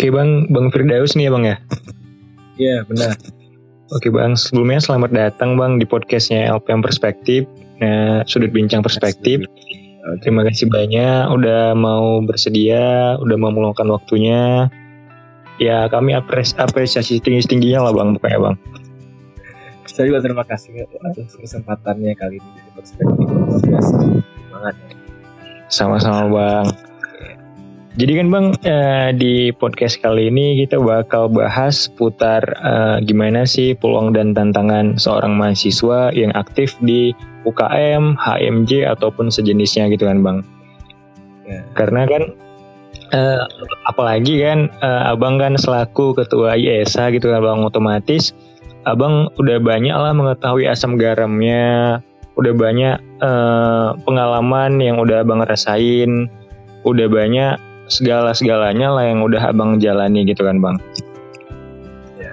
Oke bang, bang Firdaus nih ya bang ya. Iya benar. Oke bang, sebelumnya selamat datang bang di podcastnya LPM Perspektif. Nah, sudut bincang perspektif. Terima kasih banyak udah mau bersedia, udah mau meluangkan waktunya. Ya kami apres apresiasi tinggi tingginya lah bang, pokoknya bang. Saya juga terima kasih atas kesempatannya kali ini di perspektif. Semangat. Sama-sama bang. Jadi kan bang eh, di podcast kali ini kita bakal bahas putar eh, gimana sih peluang dan tantangan seorang mahasiswa yang aktif di UKM, HMJ ataupun sejenisnya gitu kan bang. Ya. Karena kan eh, apalagi kan eh, abang kan selaku ketua IESA gitu kan bang otomatis abang udah banyak lah mengetahui asam garamnya, udah banyak eh, pengalaman yang udah abang rasain, udah banyak segala-segalanya lah yang udah abang jalani gitu kan bang. Ya.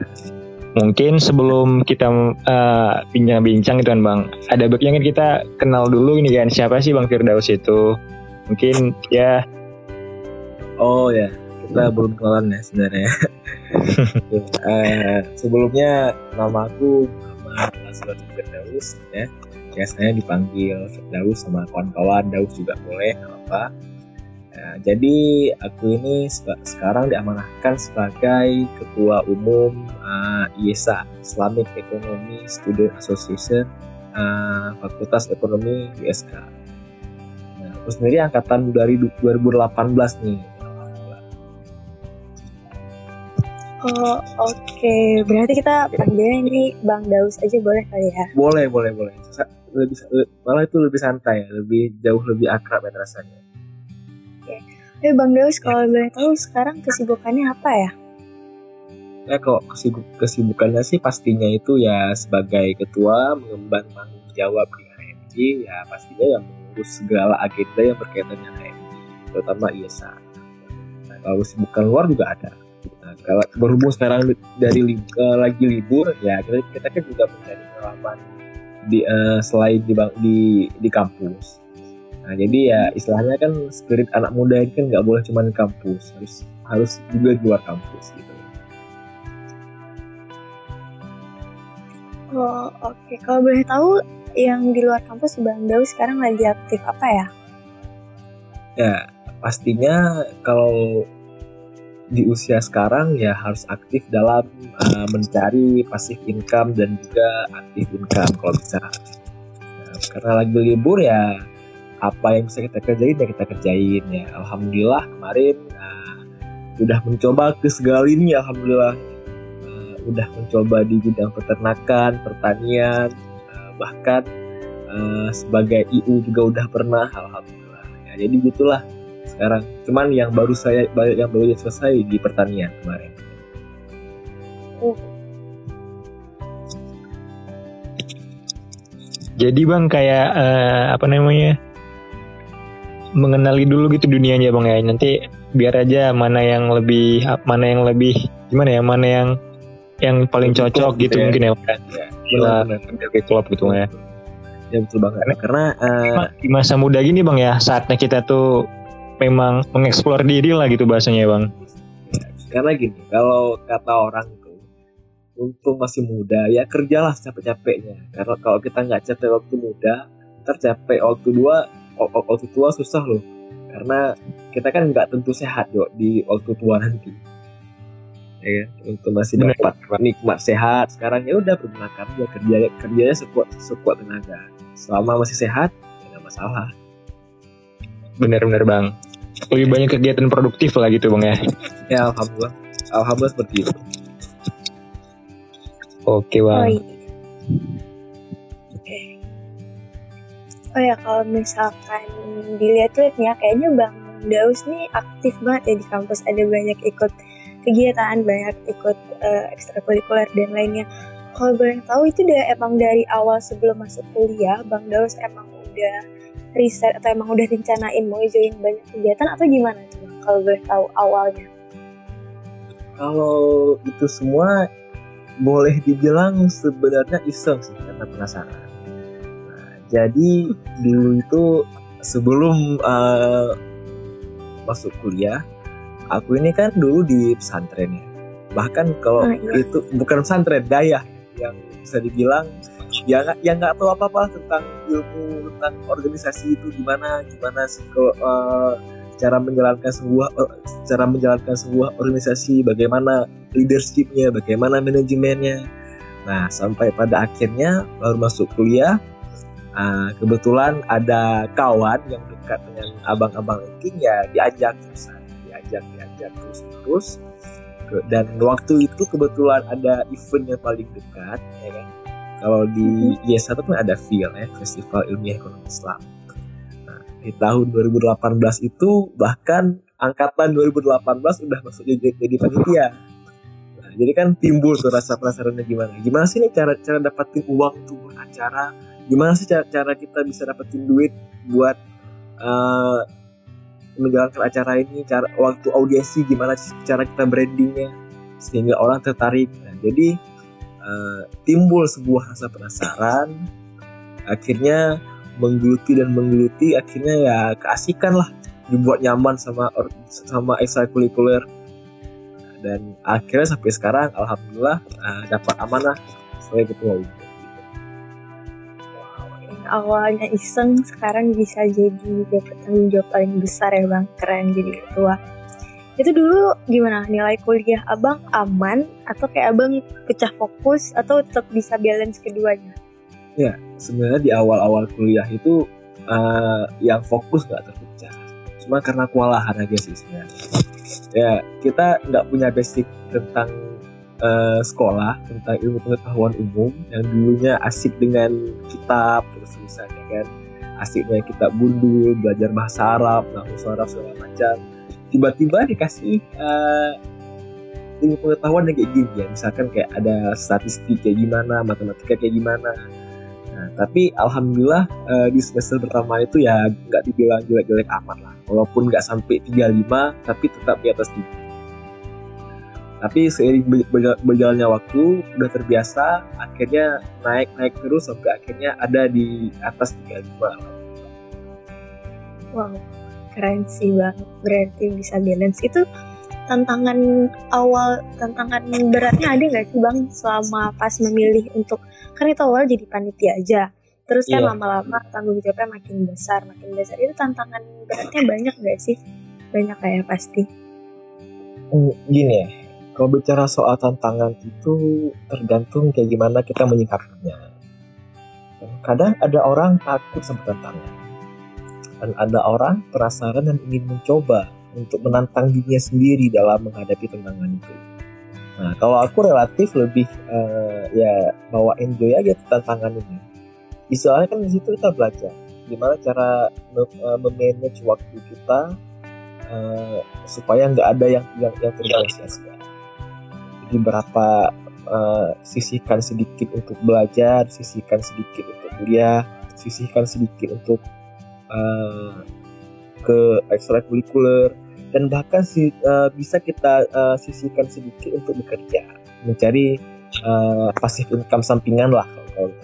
Mungkin sebelum kita uh, bincang-bincang gitu kan bang, ada baiknya kan kita kenal dulu ini kan siapa sih bang Firdaus itu? Mungkin ya Oh ya, kita belum kenalan ya sebenarnya. Eh, sebelumnya nama aku Muhammad Asrul Firdaus ya. Biasanya dipanggil Firdaus sama kawan-kawan, Daus juga boleh, apa. Nah, jadi aku ini seka- sekarang diamanahkan sebagai ketua umum uh, IESA Islamic Economy Student Association uh, Fakultas Ekonomi USK. Nah, aku sendiri angkatan dari du- 2018 nih. Oh oke, berarti kita panggilnya ini Bang Daus aja boleh kali ya? Boleh, boleh, boleh. Lebih le- malah itu lebih santai, lebih jauh lebih akrab ya rasanya. Eh Bang Daus kalau boleh tahu sekarang kesibukannya apa ya? Ya kalau kesibuk kesibukannya sih pastinya itu ya sebagai ketua mengemban tanggung jawab di HMJ ya pastinya yang mengurus segala agenda yang berkaitan dengan HMJ terutama IESA. Nah, kalau kesibukan luar juga ada. Nah, kalau berhubung sekarang dari lib- eh, lagi libur ya kita, kita kan juga mencari pengalaman di eh, selain di, di di kampus. Nah jadi ya istilahnya kan spirit anak muda ini kan nggak boleh cuma di kampus harus harus juga di luar kampus gitu. Oh oke, kalau boleh tahu yang di luar kampus Bang Daus sekarang lagi aktif apa ya? Ya, pastinya kalau di usia sekarang ya harus aktif dalam uh, mencari passive income dan juga aktif income kalau bisa. Nah, karena lagi libur ya apa yang bisa kita kerjain ya kita kerjain ya. Alhamdulillah kemarin uh, udah mencoba ke segala ini alhamdulillah Uh, udah mencoba di bidang peternakan, pertanian, uh, bahkan uh, sebagai IU juga udah pernah alhamdulillah. Ya, jadi gitulah sekarang cuman yang baru saya yang baru selesai di pertanian kemarin jadi bang kayak eh, apa namanya mengenali dulu gitu dunianya bang ya. Nanti biar aja mana yang lebih mana yang lebih gimana ya mana yang yang paling Lebih cocok gitu gitu ya. mungkin ya. Bang. ya Benar. benar. Lebih klop gitu ya. ya betul banget karena eh, Ma- Di masa muda gini bang ya saatnya kita tuh memang mengeksplor diri lah gitu bahasanya bang. karena gini kalau kata orang tuh untung masih muda ya kerjalah capek-capeknya karena kalau kita nggak capek waktu muda ntar capek waktu dua waktu tua susah loh karena kita kan nggak tentu sehat yo di waktu tua nanti ya kan? untuk masih Bener. dapat nikmat sehat sekarang ya udah pergunakan ya kerja kerjanya sekuat sekuat tenaga selama masih sehat ya nggak masalah Bener-bener bang. Lebih banyak kegiatan produktif lah gitu bang ya. ya alhamdulillah alhamdulillah seperti itu Oke Oh bang. iya. Oh ya kalau misalkan dilihat-lihat nih ya, kayaknya Bang Daus nih aktif banget ya di kampus. Ada banyak ikut kegiatan, banyak ikut eh, ekstrakurikuler dan lainnya. Kalau boleh tahu itu udah emang dari awal sebelum masuk kuliah, Bang Daus emang udah riset atau emang udah rencanain mau join banyak kegiatan atau gimana tuh? Kalau boleh tahu awalnya. kalau itu semua boleh dibilang sebenarnya iseng sih karena penasaran. Jadi dulu itu sebelum eh, masuk kuliah aku ini kan dulu di pesantren ya bahkan kalau Oh, iya. itu bukan pesantren daya yang bisa dibilang ya nggak yang nggak tahu apa apa tentang ilmu tentang organisasi itu gimana gimana sih kalau eh, cara menjalankan sebuah cara menjalankan sebuah organisasi bagaimana leadershipnya bagaimana manajemennya nah sampai pada akhirnya baru masuk kuliah ah, kebetulan ada kawan yang dekat dengan abang-abang itu ya diajak terus diajak diajak terus terus dan waktu itu kebetulan ada event yang paling dekat ya kan? Kalau di IS1 kan ada FIL ya Festival Ilmiah Ekonomi Islam. Nah, di tahun 2018 itu bahkan angkatan 2018 udah masuk jadi, jadi panitia. Nah, jadi kan timbul tuh rasa penasarannya gimana? Gimana sih nih cara cara dapatin uang untuk beracara gimana sih cara, cara kita bisa dapetin duit buat eh, menjalankan acara ini? Cara waktu audiensi gimana cara kita brandingnya sehingga orang tertarik? Nah, jadi eh, timbul sebuah rasa penasaran akhirnya menggeluti dan menggeluti akhirnya ya keasikan lah dibuat nyaman sama sama ekstrakurikuler dan akhirnya sampai sekarang alhamdulillah eh, dapat amanah sebagai ketua umum awalnya iseng sekarang bisa jadi dapat tanggung jawab paling besar ya bang. Keren jadi ketua. Itu dulu gimana? Nilai kuliah abang aman atau kayak abang pecah fokus atau tetap bisa balance keduanya? Sebenarnya di awal-awal kuliah itu eh, yang fokus nggak terpecah. Cuma karena kewalahan aja sih sebenarnya. Ya kita nggak punya basic tentang eh, sekolah tentang ilmu pengetahuan umum yang dulunya asik dengan kitab terus terusan ya kan asiknya kita bundul belajar bahasa Arab nahwu suara segala macam tiba-tiba dikasih eh, ilmu pengetahuan yang kayak gini ya misalkan kayak ada statistik kayak gimana matematika kayak gimana Nah, tapi alhamdulillah eh, di semester pertama itu ya nggak dibilang jelek-jelek amat lah. Walaupun nggak sampai 35, tapi tetap di atas 3. Tapi seiring ber- berja- berjalannya waktu, udah terbiasa, akhirnya naik-naik terus sampai akhirnya ada di atas 35. wow keren sih bang berarti bisa balance. Itu tantangan awal tantangan beratnya ada nggak sih bang? Selama pas memilih untuk kan itu awal jadi panitia aja. Terus kan Iya. lama-lama tanggung jawabnya makin besar. Makin besar. Itu tantangan beratnya banyak nggak sih? Banyak kayak pasti? Hmm, Gini ya, kalau bicara soal tantangan itu tergantung kayak gimana kita menyikapinya. Kadang ada orang takut sama tantangan. Dan ada orang penasaran dan ingin mencoba untuk menantang dirinya sendiri dalam menghadapi tantangan itu. Nah, kalau aku relatif lebih eh, ya bawa enjoy aja tantangan ini. Istilahnya kan di situ kita belajar gimana cara eh, memanage waktu kita eh, supaya nggak ada yang yang yang terbuang sia-sia. Jadi berapa eh, sisihkan sedikit untuk belajar, sisihkan sedikit untuk kuliah, sisihkan sedikit untuk eh, ke ekstrakurikuler dan bahkan eh, bisa kita eh, sisihkan sedikit untuk bekerja, mencari eh, passive income sampingan lah kalau kalau.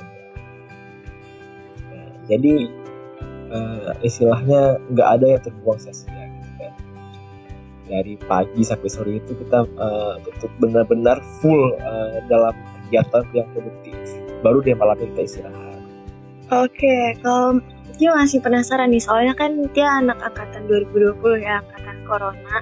Nah, jadi eh, istilahnya nggak ada yang terbuang sia-sia. Dari pagi sampai sore itu kita untuk benar-benar full eh, dalam kegiatan yang produktif. Baru deh malamnya kita istirahat. Oke kalau dia masih penasaran nih soalnya kan dia anak angkatan 2020 ya angkatan corona.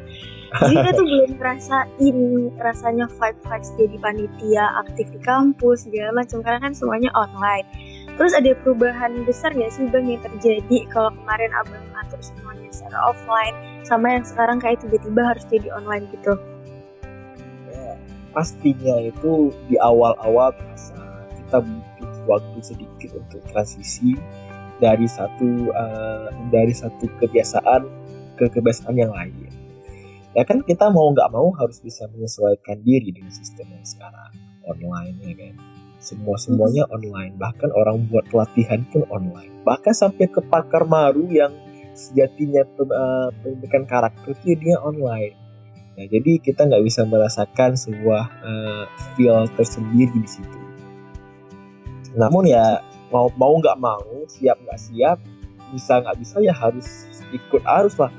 Jadi dia tuh belum ngerasain rasanya fight fight jadi panitia aktif di kampus segala macam karena kan semuanya online. Terus ada perubahan besar gak sih bang yang terjadi kalau kemarin abang atur semuanya secara offline sama yang sekarang kayak tiba-tiba harus jadi online gitu Ya, pastinya itu di awal-awal terasa kita butuh waktu sedikit untuk transisi dari satu eh, dari satu kebiasaan ke kebiasaan yang lain. Ya kan kita mau nggak mau harus bisa menyesuaikan diri dengan sistem yang sekarang online ya kan. Semua semuanya online. Bahkan orang buat pelatihan pun online. Bahkan sampai ke pakar maru yang sejatinya pem- eh, pendidikan karakter itu dia online. Nah, jadi kita nggak bisa merasakan sebuah eh, feel tersendiri di situ. Namun ya mau mau nggak mau, siap nggak siap, bisa nggak bisa ya harus ikut arus lah,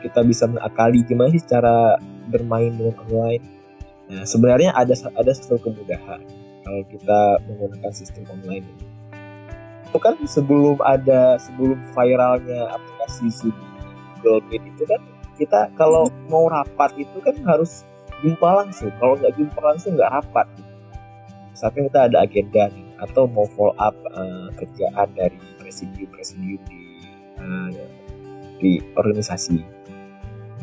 kita bisa mengakali gimana sih cara bermain dengan online nah sebenarnya ada ada satu kemudahan kalau kita menggunakan sistem online ini itu kan sebelum ada sebelum viralnya aplikasi Zoom Google Meet itu kan kita kalau mau rapat itu kan harus jumpa langsung. Kalau nggak jumpa langsung nggak rapat. Misalkan kita ada agenda nih atau mau follow up uh, kerjaan dari presidium presidium di uh, di organisasi.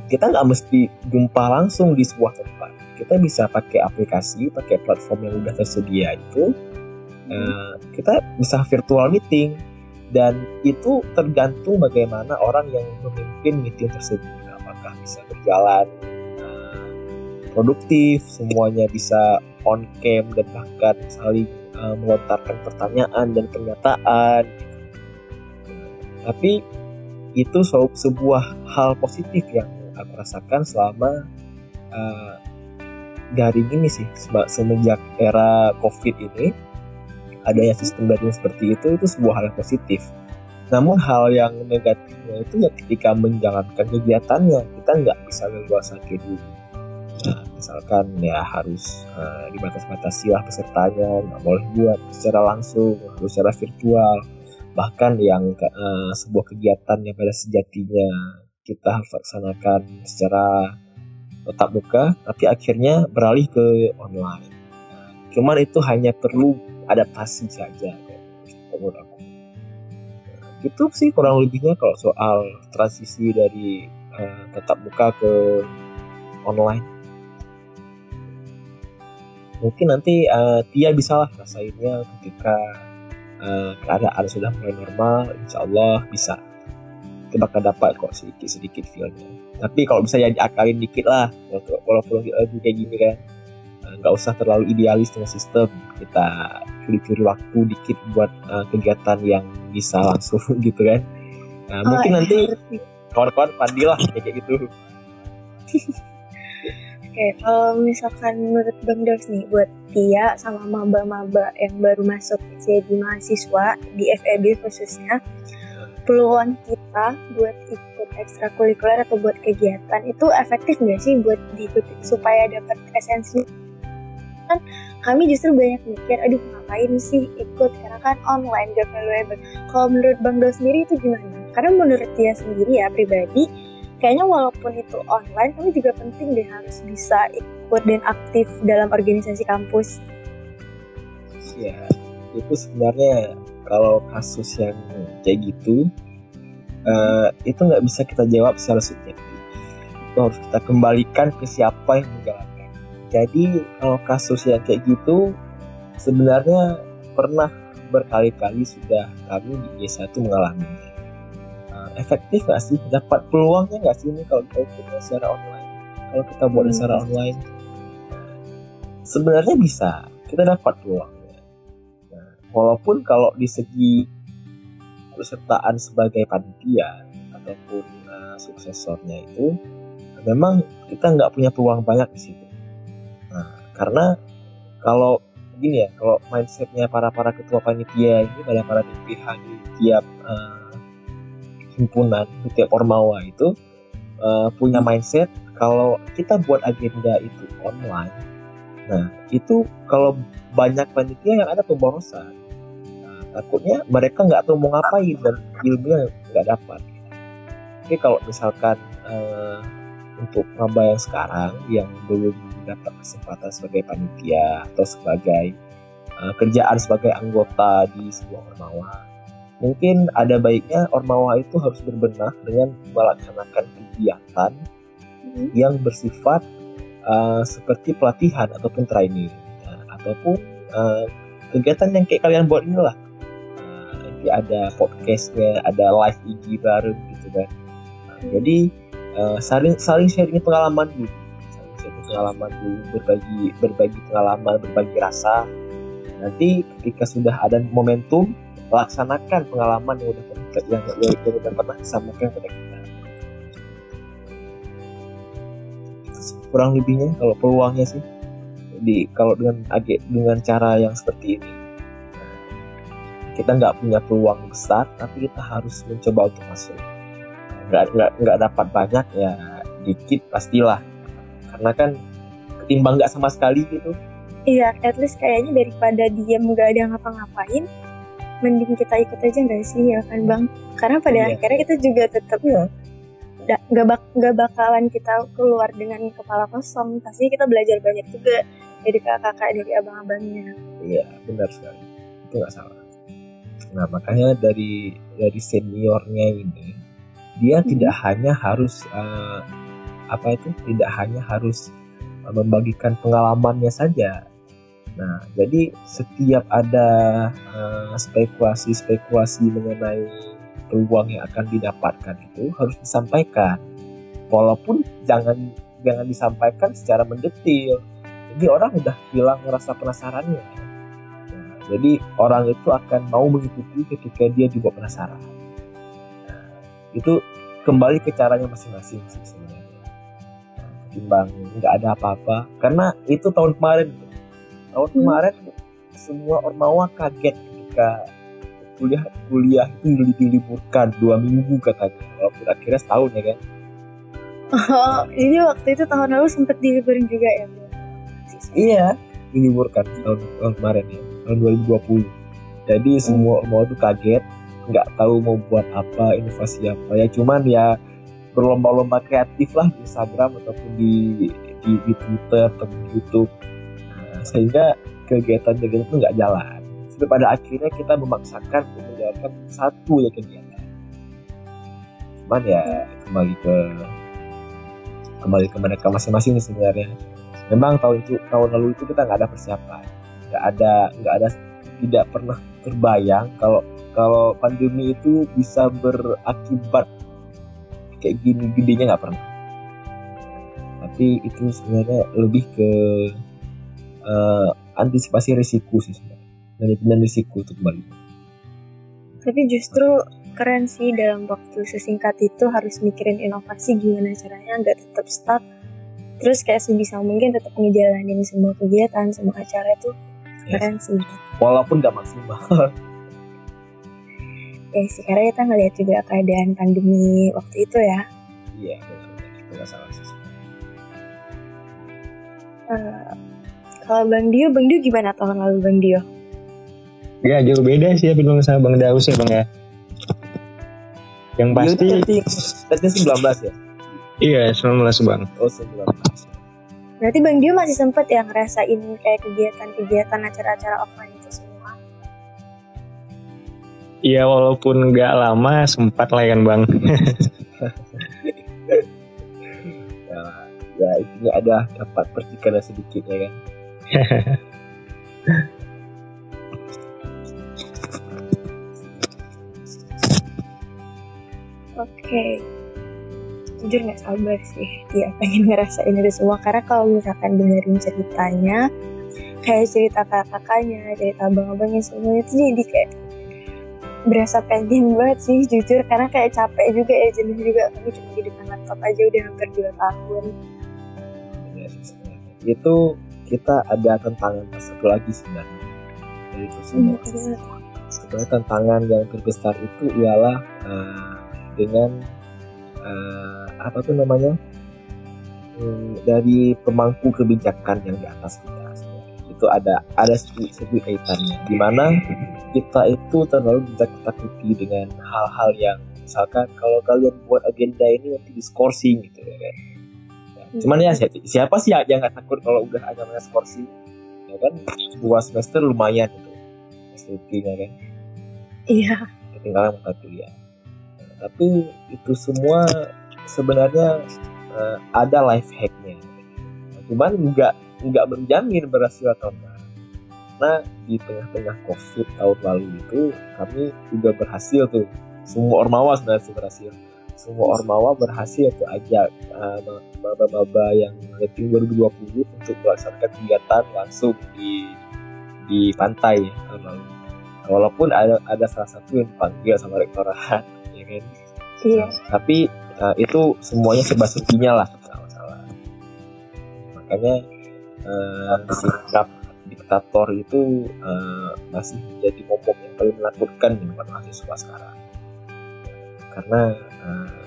Kita nggak mesti jumpa langsung di sebuah tempat. Kita bisa pakai aplikasi pakai platform yang udah tersedia itu uh, kita bisa virtual meeting dan itu tergantung bagaimana orang yang memimpin meeting tersebut. Apakah bisa berjalan uh, produktif semuanya bisa on cam dan bahkan saling uh, melontarkan pertanyaan dan pernyataan tapi itu sebuah hal positif yang aku rasakan selama uh, daring ini sih semenjak era covid ini adanya sistem daring seperti itu itu sebuah hal yang positif. Namun hal yang negatifnya itu ya ketika menjalankan kegiatannya kita nggak bisa leluasa dulu. Nah, misalkan ya harus uh, dibatas-batasi lah pesertanya nggak boleh buat secara langsung harus secara virtual. Bahkan yang uh, sebuah kegiatan yang pada sejatinya kita harus laksanakan secara tetap muka tapi akhirnya beralih ke online. Nah, cuman itu hanya perlu adaptasi saja menurut aku. Gitu sih kurang lebihnya kalau soal transisi dari uh, tetap muka ke online. Mungkin nanti uh, Tia bisa lah rasainnya ketika uh, keadaan sudah mulai normal insya Allah bisa. Kita bakal dapat kok sedikit sedikit feelnya. Tapi kalau bisa ya diakalin dikit lah walaupun lagi kayak gini kan. eh, nggak usah terlalu idealis dengan sistem kita curi-curi waktu dikit buat uh, kegiatan yang bisa langsung gitu kan nah, oh, mungkin nanti iya. kawan-kawan pandi lah kayak gitu Oke, kalau misalkan menurut Bang Dos nih, buat Tia sama maba-maba yang baru masuk jadi mahasiswa di FEB khususnya, peluang kita buat ikut ekstrakurikuler atau buat kegiatan itu efektif nggak sih buat diikuti supaya dapat esensi? Kan kami justru banyak mikir, aduh ngapain sih ikut karena kan online gak valuable. Kalau menurut Bang Dos sendiri itu gimana? Karena menurut dia sendiri ya pribadi, kayaknya walaupun itu online tapi juga penting deh harus bisa ikut dan aktif dalam organisasi kampus ya itu sebenarnya kalau kasus yang kayak gitu uh, itu nggak bisa kita jawab secara subjektif harus kita kembalikan ke siapa yang menjalankan jadi kalau kasus yang kayak gitu sebenarnya pernah berkali-kali sudah kami di Y1 mengalaminya efektif gak sih? Dapat peluangnya gak sih ini kalau kita ikutnya secara online? Kalau kita buat hmm. secara online sebenarnya bisa. Kita dapat peluangnya. Nah, walaupun kalau di segi pesertaan sebagai panitia ataupun uh, suksesornya itu memang kita nggak punya peluang banyak di situ karena kalau gini ya kalau mindsetnya para para ketua panitia ini pada para pihak di tiap uh, himpunan setiap ormawa itu uh, punya mindset kalau kita buat agenda itu online nah itu kalau banyak panitia yang ada pemborosan nah, takutnya mereka nggak tahu mau ngapain dan ilmunya nggak dapat. Oke kalau misalkan uh, untuk maba yang sekarang yang belum dapat kesempatan sebagai panitia atau sebagai uh, kerjaan sebagai anggota di sebuah ormawa mungkin ada baiknya Ormawa itu harus berbenah dengan melaksanakan kegiatan hmm. yang bersifat uh, seperti pelatihan ataupun training nah, ataupun uh, kegiatan yang kayak kalian buat inilah uh, ada podcastnya ada live IG bareng gitu kan nah, hmm. jadi uh, saling saling sharing pengalaman sharing pengalaman dulu berbagi berbagi pengalaman berbagi rasa. Nanti ketika sudah ada momentum laksanakan pengalaman yang udah yang, yang, yang udah pernah disampaikan kepada kita. Kurang lebihnya kalau peluangnya sih di kalau dengan dengan cara yang seperti ini kita nggak punya peluang besar tapi kita harus mencoba untuk masuk. Nggak nggak nggak dapat banyak ya dikit pastilah karena kan ketimbang nggak sama sekali gitu Iya, at least kayaknya daripada diem nggak ada ngapa-ngapain, mending kita ikut aja nggak sih ya kan bang? Karena pada Iya. akhirnya kita juga tetap da- nggak bak nggak bakalan kita keluar dengan kepala kosong. Pasti kita belajar banyak juga dari kakak-kakak dari abang-abangnya. Iya, benar sekali. Itu nggak salah. Nah, makanya dari dari seniornya ini, dia Mhm. tidak hanya harus eh, apa itu, tidak hanya harus eh, membagikan pengalamannya saja. Nah, jadi setiap ada eh, spekulasi-spekulasi mengenai peluang yang akan didapatkan itu harus disampaikan. Walaupun jangan jangan disampaikan secara mendetil. Jadi orang udah hilang rasa penasarannya. Nah, jadi orang itu akan mau mengikuti ketika dia juga penasaran. Nah, itu kembali ke caranya masing-masing sih Ketimbang nggak ada apa-apa. Karena itu tahun kemarin. Tahun Hmm. kemarin semua ormawa kaget ketika kuliah kuliah itu diliburkan dua minggu katanya. Walaupun akhirnya setahun ya kan. Oh, jadi waktu itu tahun lalu sempet diliburin juga ya? Iya, diliburkan tahun, tahun kemarin ya, tahun 2020. Jadi semua ormawa tuh kaget, nggak tahu mau buat apa, inovasi apa ya. Cuman ya berlomba-lomba kreatif lah di Instagram ataupun di di, di Twitter atau di YouTube. Nah, sehingga kegiatan-kegiatan itu nggak jalan. Sampai pada akhirnya kita memaksakan untuk menjalankan satu ya kegiatan. Cuman ya kembali ke kembali ke mereka masing-masing sebenarnya memang tahun itu tahun lalu itu kita nggak ada persiapan nggak ada nggak ada tidak pernah terbayang kalau kalau pandemi itu bisa berakibat kayak gini gedenya nggak pernah tapi itu sebenarnya lebih ke eh, antisipasi risiko sih sebenarnya manajemen risiko itu kembali Tapi justru keren sih dalam waktu sesingkat itu harus mikirin inovasi gimana caranya nggak tetap stuck. Terus kayak sebisa mungkin tetap ngejalanin semua kegiatan, semua acara itu Yes. keren sih. walaupun nggak maksimal Ya sih, karena kita ngeliat juga keadaan pandemi waktu itu ya. iya itu nggak salah sih. Eh, kalau Bang Dio, Bang Dio gimana tahun lalu Bang Dio? Gak jauh beda sih ya Bang sama Bang Daus ya Bang ya. Yang pasti Berarti berarti 19 ya iya 19 Bang. oh 19 Berarti Bang Dio masih sempet ya ngerasain kayak kegiatan-kegiatan acara-acara offline. Iya walaupun nggak lama sempat lah kan Bang. ya, ya intinya ada dapat percikan sedikit ya kan Oke. Jujur nggak sabar sih. Iya pengen ngerasain itu semua. Karena kalau misalkan dengerin ceritanya, kayak cerita kakak-kakaknya, cerita abang-abangnya semuanya itu jadi kayak berasa pengen banget sih jujur. Karena kayak capek juga ya jenuh juga kami cuma di depan laptop aja udah hampir 2 tahun. Ya, sebenarnya. itu kita ada tantangan satu lagi sebenarnya. Dari itu semua sebenarnya tantangan yang terbesar itu ialah eh, dengan eh, apa tuh namanya? Hmm, dari pemangku kebijakan yang di atas kita. Itu ada ada sedikit sedikit kaitannya. Di mana kita itu terlalu ditakut-takuti dengan hal-hal yang misalkan kalau kalian buat agenda ini nanti diskorsing gitu ya kan. Nah, cuman ya si- siapa sih yang nggak takut kalau udah ada namanya skorsing? Ya kan dua semester lumayan itu SPP ya kan. Iya. Ketinggalan mata kuliah. Nah, tapi itu semua sebenarnya eh, ada life hacknya. Cuman nggak nggak menjamin berhasil atau enggak. Karena di tengah-tengah covid tahun lalu itu kami juga berhasil tuh. Semua ormawa sebenarnya berhasil. Semua ormawa berhasil tuh ajak eh, maba-maba yang rating 2020 untuk melaksanakan kegiatan langsung di di pantai ya, tahun lalu walaupun ada ada salah satu yang dipanggil sama rektorat ya kan iya tapi eh, itu semuanya serba serbinya lah nggak masalah makanya eh, sikap diktator itu eh, masih menjadi momok yang paling menakutkan di depan mahasiswa sekarang. Karena eh,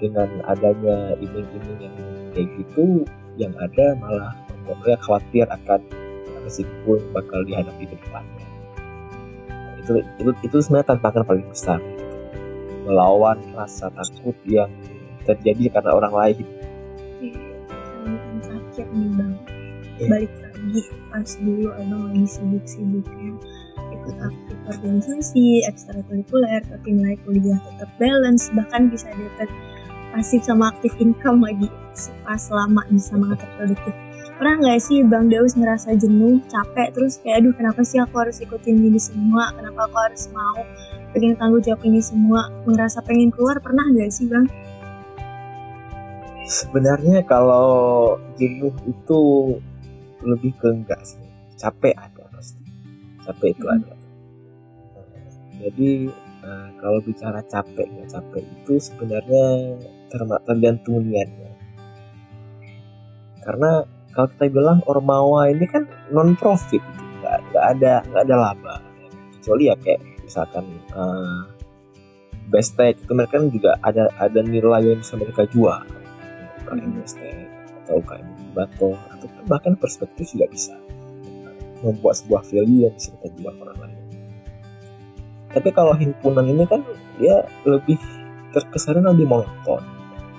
dengan adanya iming-iming yang kayak gitu yang ada malah mereka khawatir akan yang bakal dihadapi ke depannya. Itu itu itu sebenarnya tantangan paling besar. Melawan rasa takut yang terjadi karena orang lain Sakit nih bang Iya. balik lagi pas dulu abang lagi sibuk-sibuknya ikut aktif organisasi ekstrakurikuler tapi nilai kuliah tetap balance bahkan bisa dapat pasif sama aktif income lagi pas lama bisa mengatur produktif. Pernah nggak sih Bang Daus ngerasa jenuh, capek, terus kayak aduh kenapa sih aku harus ikutin ini semua, kenapa aku harus mau pengen tanggung jawab ini semua, ngerasa pengen keluar, pernah nggak sih Bang? Sebenarnya kalau jenuh itu lebih ke enggak sih. Capek ada pasti. Capek itu Hmm. ada. Jadi eh, kalau bicara capek nggak capek itu sebenarnya tergantung niatnya. Karena kalau kita bilang ormawa ini kan non profit gitu. nggak nggak ada nggak ada laba. Kecuali ya kayak misalkan eh, Bestek itu mereka kan juga ada ada nilai yang bisa mereka jual UKM Bestek atau UKM Bato atau bahkan perspektif juga bisa membuat sebuah value yang bisa kita jual ke orang lain. Tapi kalau himpunan ini kan dia lebih terkesan lebih monoton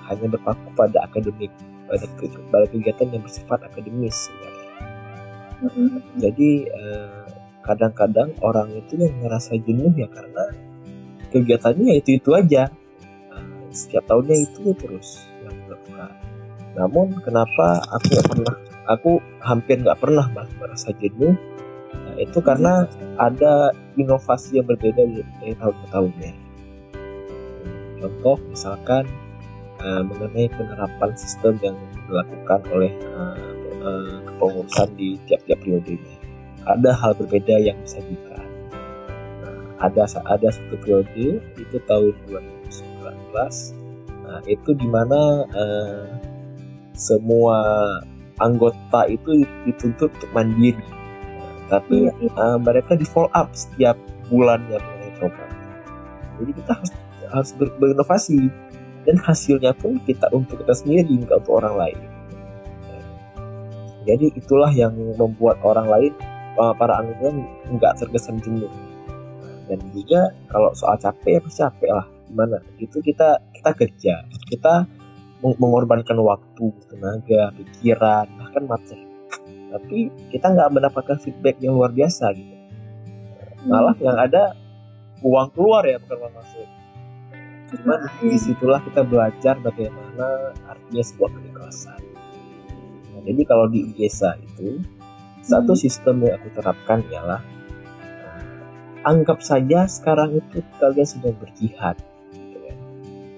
hanya berpaku pada akademik pada, ke- pada kegiatan yang bersifat akademis sebenarnya. jadi eh, kadang-kadang orang itu yang ngerasa jenuh ya karena kegiatannya itu itu aja. Eh, setiap tahunnya itu terus dilakukan namun kenapa aku nggak pernah aku hampir nggak pernah mer- merasa jenuh? Nah, itu karena ada inovasi yang berbeda dari tahun ke tahunnya contoh misalkan eh, mengenai penerapan sistem yang dilakukan oleh eh, eh, kepengurusan di tiap-tiap periodenya ada hal berbeda yang disajikan Nah, ada ada satu periode itu tahun 2019 nah, itu di mana eh, semua anggota itu dituntut untuk mandiri. Nah, tapi Iya, iya. eh, mereka di follow up setiap bulannya mengenai program. Jadi kita harus harus ber- berinovasi. Dan hasilnya pun kita untuk kita sendiri nggak untuk orang lain. Jadi itulah yang membuat orang lain eh, para anggota nggak terkesan jenuh. Dan juga kalau soal capek ya pasti capek lah gimana. Itu kita kita kerja. Kita meng- mengorbankan waktu tenaga pikiran bahkan materi. Tapi kita nggak mendapatkan feedback yang luar biasa gitu. Malah yang ada uang keluar ya bukan uang masuk. Cuman di situlah kita belajar bagaimana artinya sebuah keikhlasan nah, jadi kalau di IESA itu satu Hmm. sistem yang aku terapkan ialah eh, anggap saja sekarang itu kalian sedang berjihad.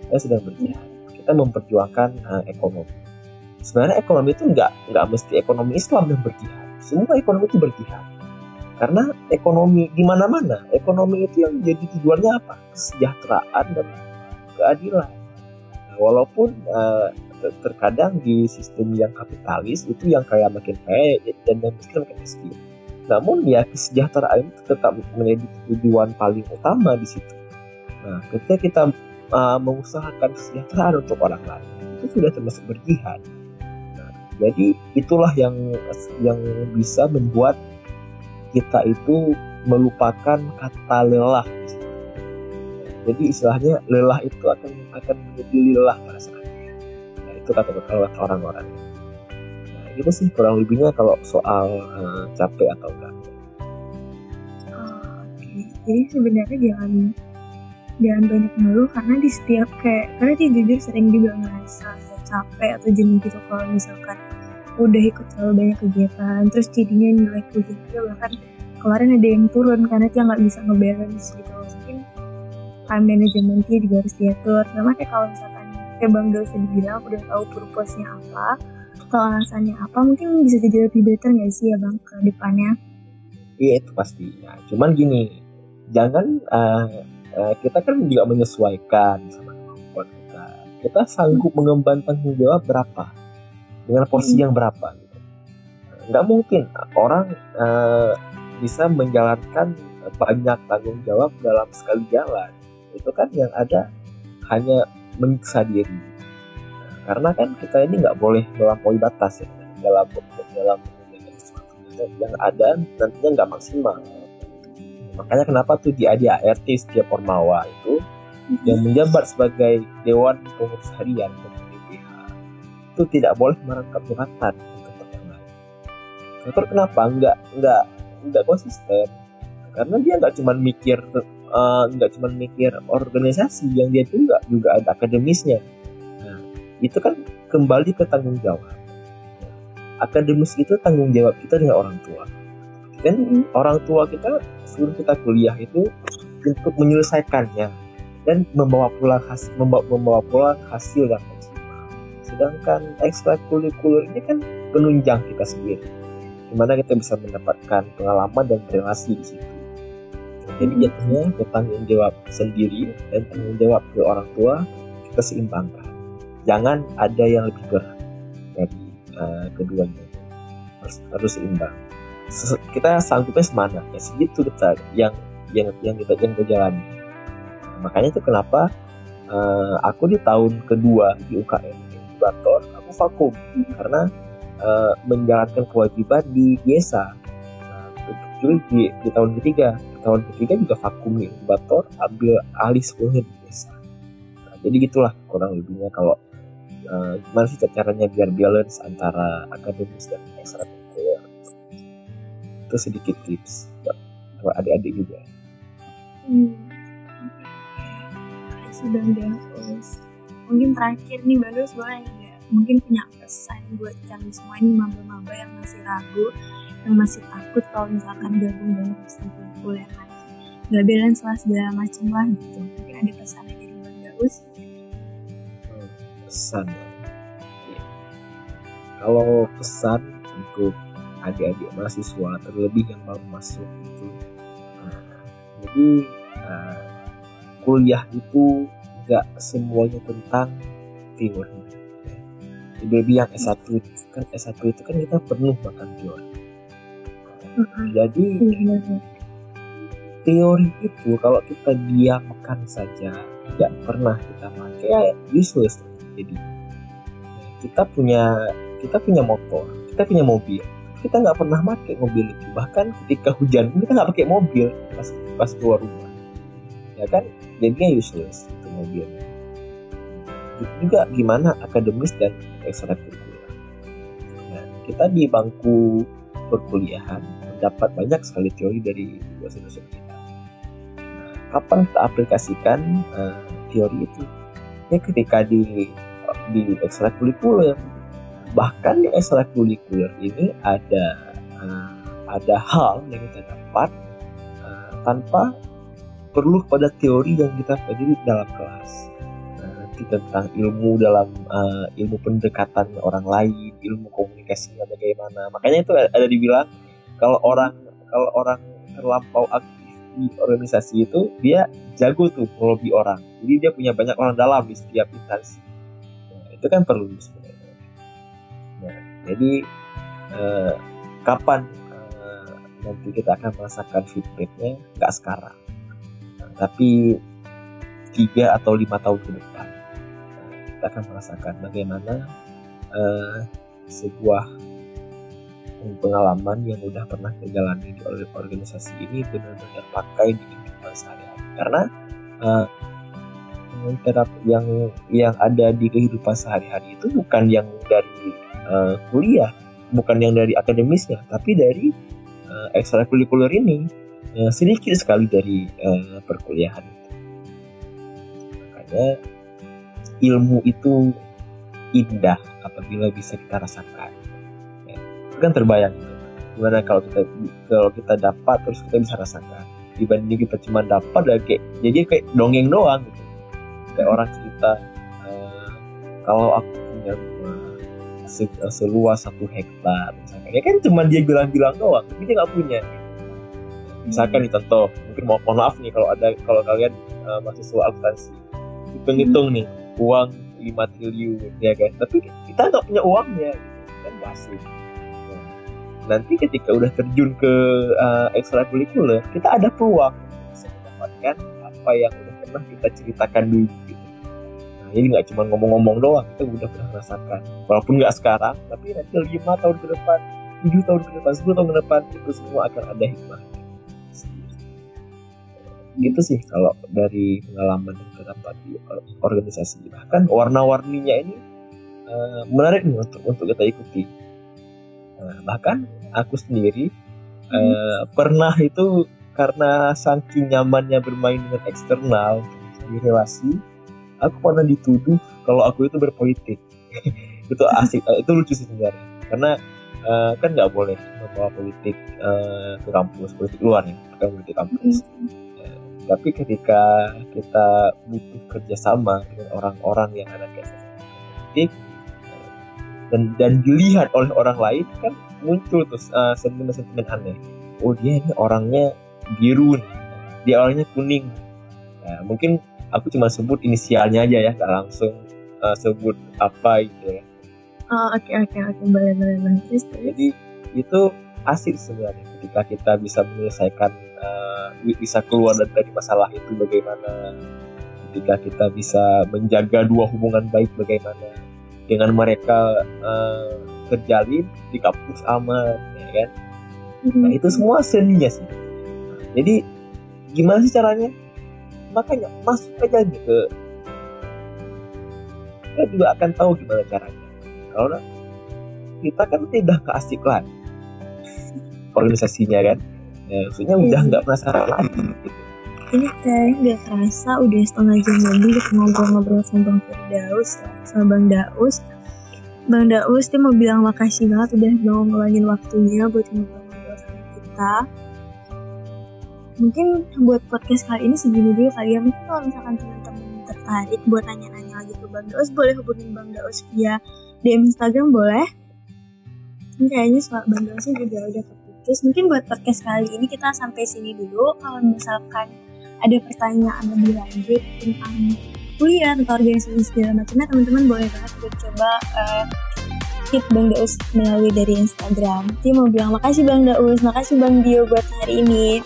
Kalian sedang berjihad. Kita memperjuangkan eh, ekonomi. Sebenarnya ekonomi itu nggak nggak mesti ekonomi Islam yang berjihad. Semua ekonomi itu berjihad. Karena ekonomi di mana-mana ekonomi itu yang jadi tujuannya apa? Kesejahteraan dan keadilan. Nah, walaupun ter- terkadang di sistem yang kapitalis itu yang kaya makin kaya dan yang miskin makin miskin. Namun ya kesejahteraan itu tetap menjadi tujuan paling utama di situ. Nah ketika kita eh, mengusahakan kesejahteraan untuk orang lain itu sudah termasuk berjihad Nah, jadi itulah yang yang bisa membuat kita itu melupakan kata lelah. Jadi istilahnya lelah itu akan akan menjadi lelah pada saatnya. Nah itu kata kata orang-orang. Nah itu sih kurang lebihnya kalau soal eh, capek atau enggak. Oh, jadi sebenarnya jangan jangan banyak ngeluh karena di setiap kayak karena dia jujur sering juga ngerasa capek atau jenuh gitu kalau misalkan udah ikut terlalu banyak kegiatan terus jadinya nilai kuliahnya bahkan kemarin ada yang turun karena dia nggak bisa ngebalance gitu mungkin time management dia juga harus diatur. Sama kayak kalau misalkan kayak Bang tadi bilang udah tahu purpose-nya apa atau alasannya apa mungkin bisa jadi lebih better nggak sih ya Bang ke depannya? Iya itu pastinya. Cuman gini, jangan eh, eh, kita kan juga menyesuaikan sama kemampuan kita. Kita sanggup mengemban tanggung jawab berapa dengan porsi yang berapa gitu. Nggak mungkin orang eh, bisa menjalankan banyak tanggung jawab dalam sekali jalan. Itu kan yang ada hanya menyiksa diri. karena kan kita ini nggak boleh melampaui batas ya dalam dalam yang ada nantinya nggak maksimal makanya kenapa tuh di ADART setiap Ormawa itu yang menjabat sebagai Dewan Pengurus Harian DPH itu tidak boleh merangkap jabatan untuk lain. Kenapa? Nggak nggak nggak konsisten. Karena dia nggak cuma mikir uh, nggak cuma mikir organisasi yang dia juga juga ada akademisnya. Nah, itu kan kembali ke tanggung jawab. Akademis itu tanggung jawab kita dengan orang tua dan orang tua kita sebelum kita kuliah itu untuk menyelesaikannya dan membawa pulang hasil membawa, membawa pulang hasil yang maksimal sedangkan ekstrakurikuler ini kan penunjang kita sendiri di mana kita bisa mendapatkan pengalaman dan relasi di situ. Jadi jatuhnya ke tanggung jawab sendiri dan tanggung jawab ke orang tua kita seimbangkan jangan ada yang lebih berat dari uh, keduanya. Harus harus seimbang kita sanggupnya semana ya segitu kita yang yang yang kita yang kita jalani. Makanya itu kenapa uh, aku di tahun kedua di UKM inkubator aku vakum. Karena uh, menjalankan kewajiban di desa nah, di, di tahun ketiga. Tahun ketiga juga vakum nih inkubator ambil alih sepenuhnya di desa nah, jadi gitulah kurang lebihnya kalau uh, gimana sih caranya biar balance antara akademis dan ekstrakurikuler itu sedikit tips buat, adik-adik juga. Hmm. sudah mungkin terakhir nih bagus boleh nggak? Mungkin punya pesan buat kami semua ini maba-maba yang masih ragu yang masih takut kalau misalkan gabung dengan pesantren kuliah lagi nggak balance lah segala macam lah gitu. Mungkin ada pesan dari Bang Daus pesan. Ya. kalau pesan untuk adik-adik mahasiswa terlebih yang baru masuk itu. Nah, jadi nah, kuliah itu nggak semuanya tentang teori. Lebih yang S1 kan S1 itu kan kita penuh makan teori. Jadi teori itu kalau kita diamkan saja tidak pernah kita pakai ya useless. Jadi kita punya kita punya motor kita punya mobil kita nggak pernah pakai mobil itu bahkan ketika hujan kita nggak pakai mobil pas pas keluar rumah ya kan jadinya useless itu mobilnya juga gimana akademis dan ekstrakurikuler nah, kita di bangku perkuliahan mendapat banyak sekali teori dari dosen-dosen kita. Nah, kapan kita aplikasikan uh, teori itu? Ya ketika di di ekstrakurikuler. Bahkan di ekstrakurikuler ini ada uh, ada hal yang kita dapat uh, tanpa perlu pada teori yang kita pelajari dalam kelas. Tentang ilmu dalam uh, ilmu pendekatan orang lain, ilmu komunikasinya bagaimana. Makanya itu ada dibilang kalau orang kalau orang terlampau aktif di organisasi itu dia jago tuh melobi orang. Jadi dia punya banyak orang dalam di setiap instansi. Nah, itu kan perlu sebenarnya jadi eh, kapan eh, nanti kita akan merasakan feedbacknya? Nggak sekarang. Nah, tapi tiga atau lima tahun ke depan nah, kita akan merasakan bagaimana eh, sebuah pengalaman yang udah pernah terjalani di organisasi ini benar-benar pakai di kehidupan sehari-hari. Karena uh, yang yang ada di kehidupan sehari-hari itu bukan yang dari uh, kuliah bukan yang dari akademisnya tapi dari uh, ekstrakurikuler ini uh, sedikit sekali dari uh, perkuliahan. Itu makanya ilmu itu indah apabila bisa kita rasakan. Kan terbayang. Gimana kalau kita kalau kita dapat terus kita bisa rasakan. Dibanding kita cuma dapat ya kayak jadi kayak dongeng doang gitu kayak orang cerita uh, kalau aku punya rumah se seluas satu hektar misalkan. Ya kan cuma dia bilang-bilang doang tapi dia nggak punya. Misalkan nih contoh mungkin mau mohon maaf nih kalau ada kalau kalian uh, mahasiswa akuntansi hitung-hitung nih uang 5 triliun ya kan? Tapi kita nggak punya uangnya gitu. kan basi nanti ketika udah terjun ke uh, ekstrakurikuler kita ada peluang bisa mendapatkan apa yang pernah kita ceritakan dulu gitu. nah jadi nggak cuma ngomong-ngomong doang kita udah pernah merasakan walaupun nggak sekarang tapi nanti lima tahun ke depan tujuh tahun ke depan sepuluh tahun ke depan itu semua akan ada hikmah. Gitu sih kalau dari pengalaman yang terdapat di organisasi. Bahkan warna-warninya ini uh, menarik nih untuk untuk kita ikuti. Uh, bahkan aku sendiri uh, pernah itu karena saking nyamannya bermain dengan eksternal di relasi aku pernah dituduh kalau aku itu berpolitik. Itu asik itu lucu sih sebenarnya. Karena uh, kan nggak boleh membawa politik uh, ke kampus politik luar nih bukan politik kampus. Uh, tapi ketika kita butuh kerjasama dengan orang-orang yang ada kesehatan politik dan dan dilihat oleh orang lain kan muncul terus uh, sentimen-sentimen aneh. Oh dia ini orangnya biru nih. Dia orangnya kuning. Nah, mungkin aku cuma sebut inisialnya aja ya gak langsung uh, sebut apa gitu ya. Oh oke oke oke. Boleh boleh boleh. Jadi itu asik sebenarnya ketika kita bisa menyelesaikan uh, bisa keluar dari masalah itu bagaimana. Ketika kita bisa menjaga dua hubungan baik bagaimana dengan mereka uh, terjalin di kampus aman ya kan? Nah itu semua seninya sih jadi gimana sih caranya? Makanya masuk aja gitu kita juga akan tahu gimana caranya. Kalau kita kan tidak keasik lagi. Organisasinya kan? Ya, maksudnya udah iya. nggak penasaran lagi gitu. ini kayaknya nggak kerasa udah setengah jam lebih kita ngobrol-ngobrol sama Bang Firdaus sama Bang Daus. Bang Daus dia mau bilang makasih banget udah mau ngeluangin waktunya buat ngobrol-ngobrol sama kita mungkin buat podcast kali ini segini dulu kali ya. Mungkin kalau misalkan teman-teman tertarik buat nanya-nanya lagi ke Bang Daus boleh hubungin Bang Daus via DM Instagram boleh. Ini kayaknya soal Bang Dausnya juga udah keputus. Mungkin buat podcast kali ini kita sampai sini dulu. Kalau misalkan ada pertanyaan lebih lanjut tentang kuliah tentang organisasi segala macamnya teman-teman boleh banget buat coba uh, hit Bang Daus melalui dari Instagram. Dia mau bilang makasih Bang Daus, makasih Bang Dio buat hari ini.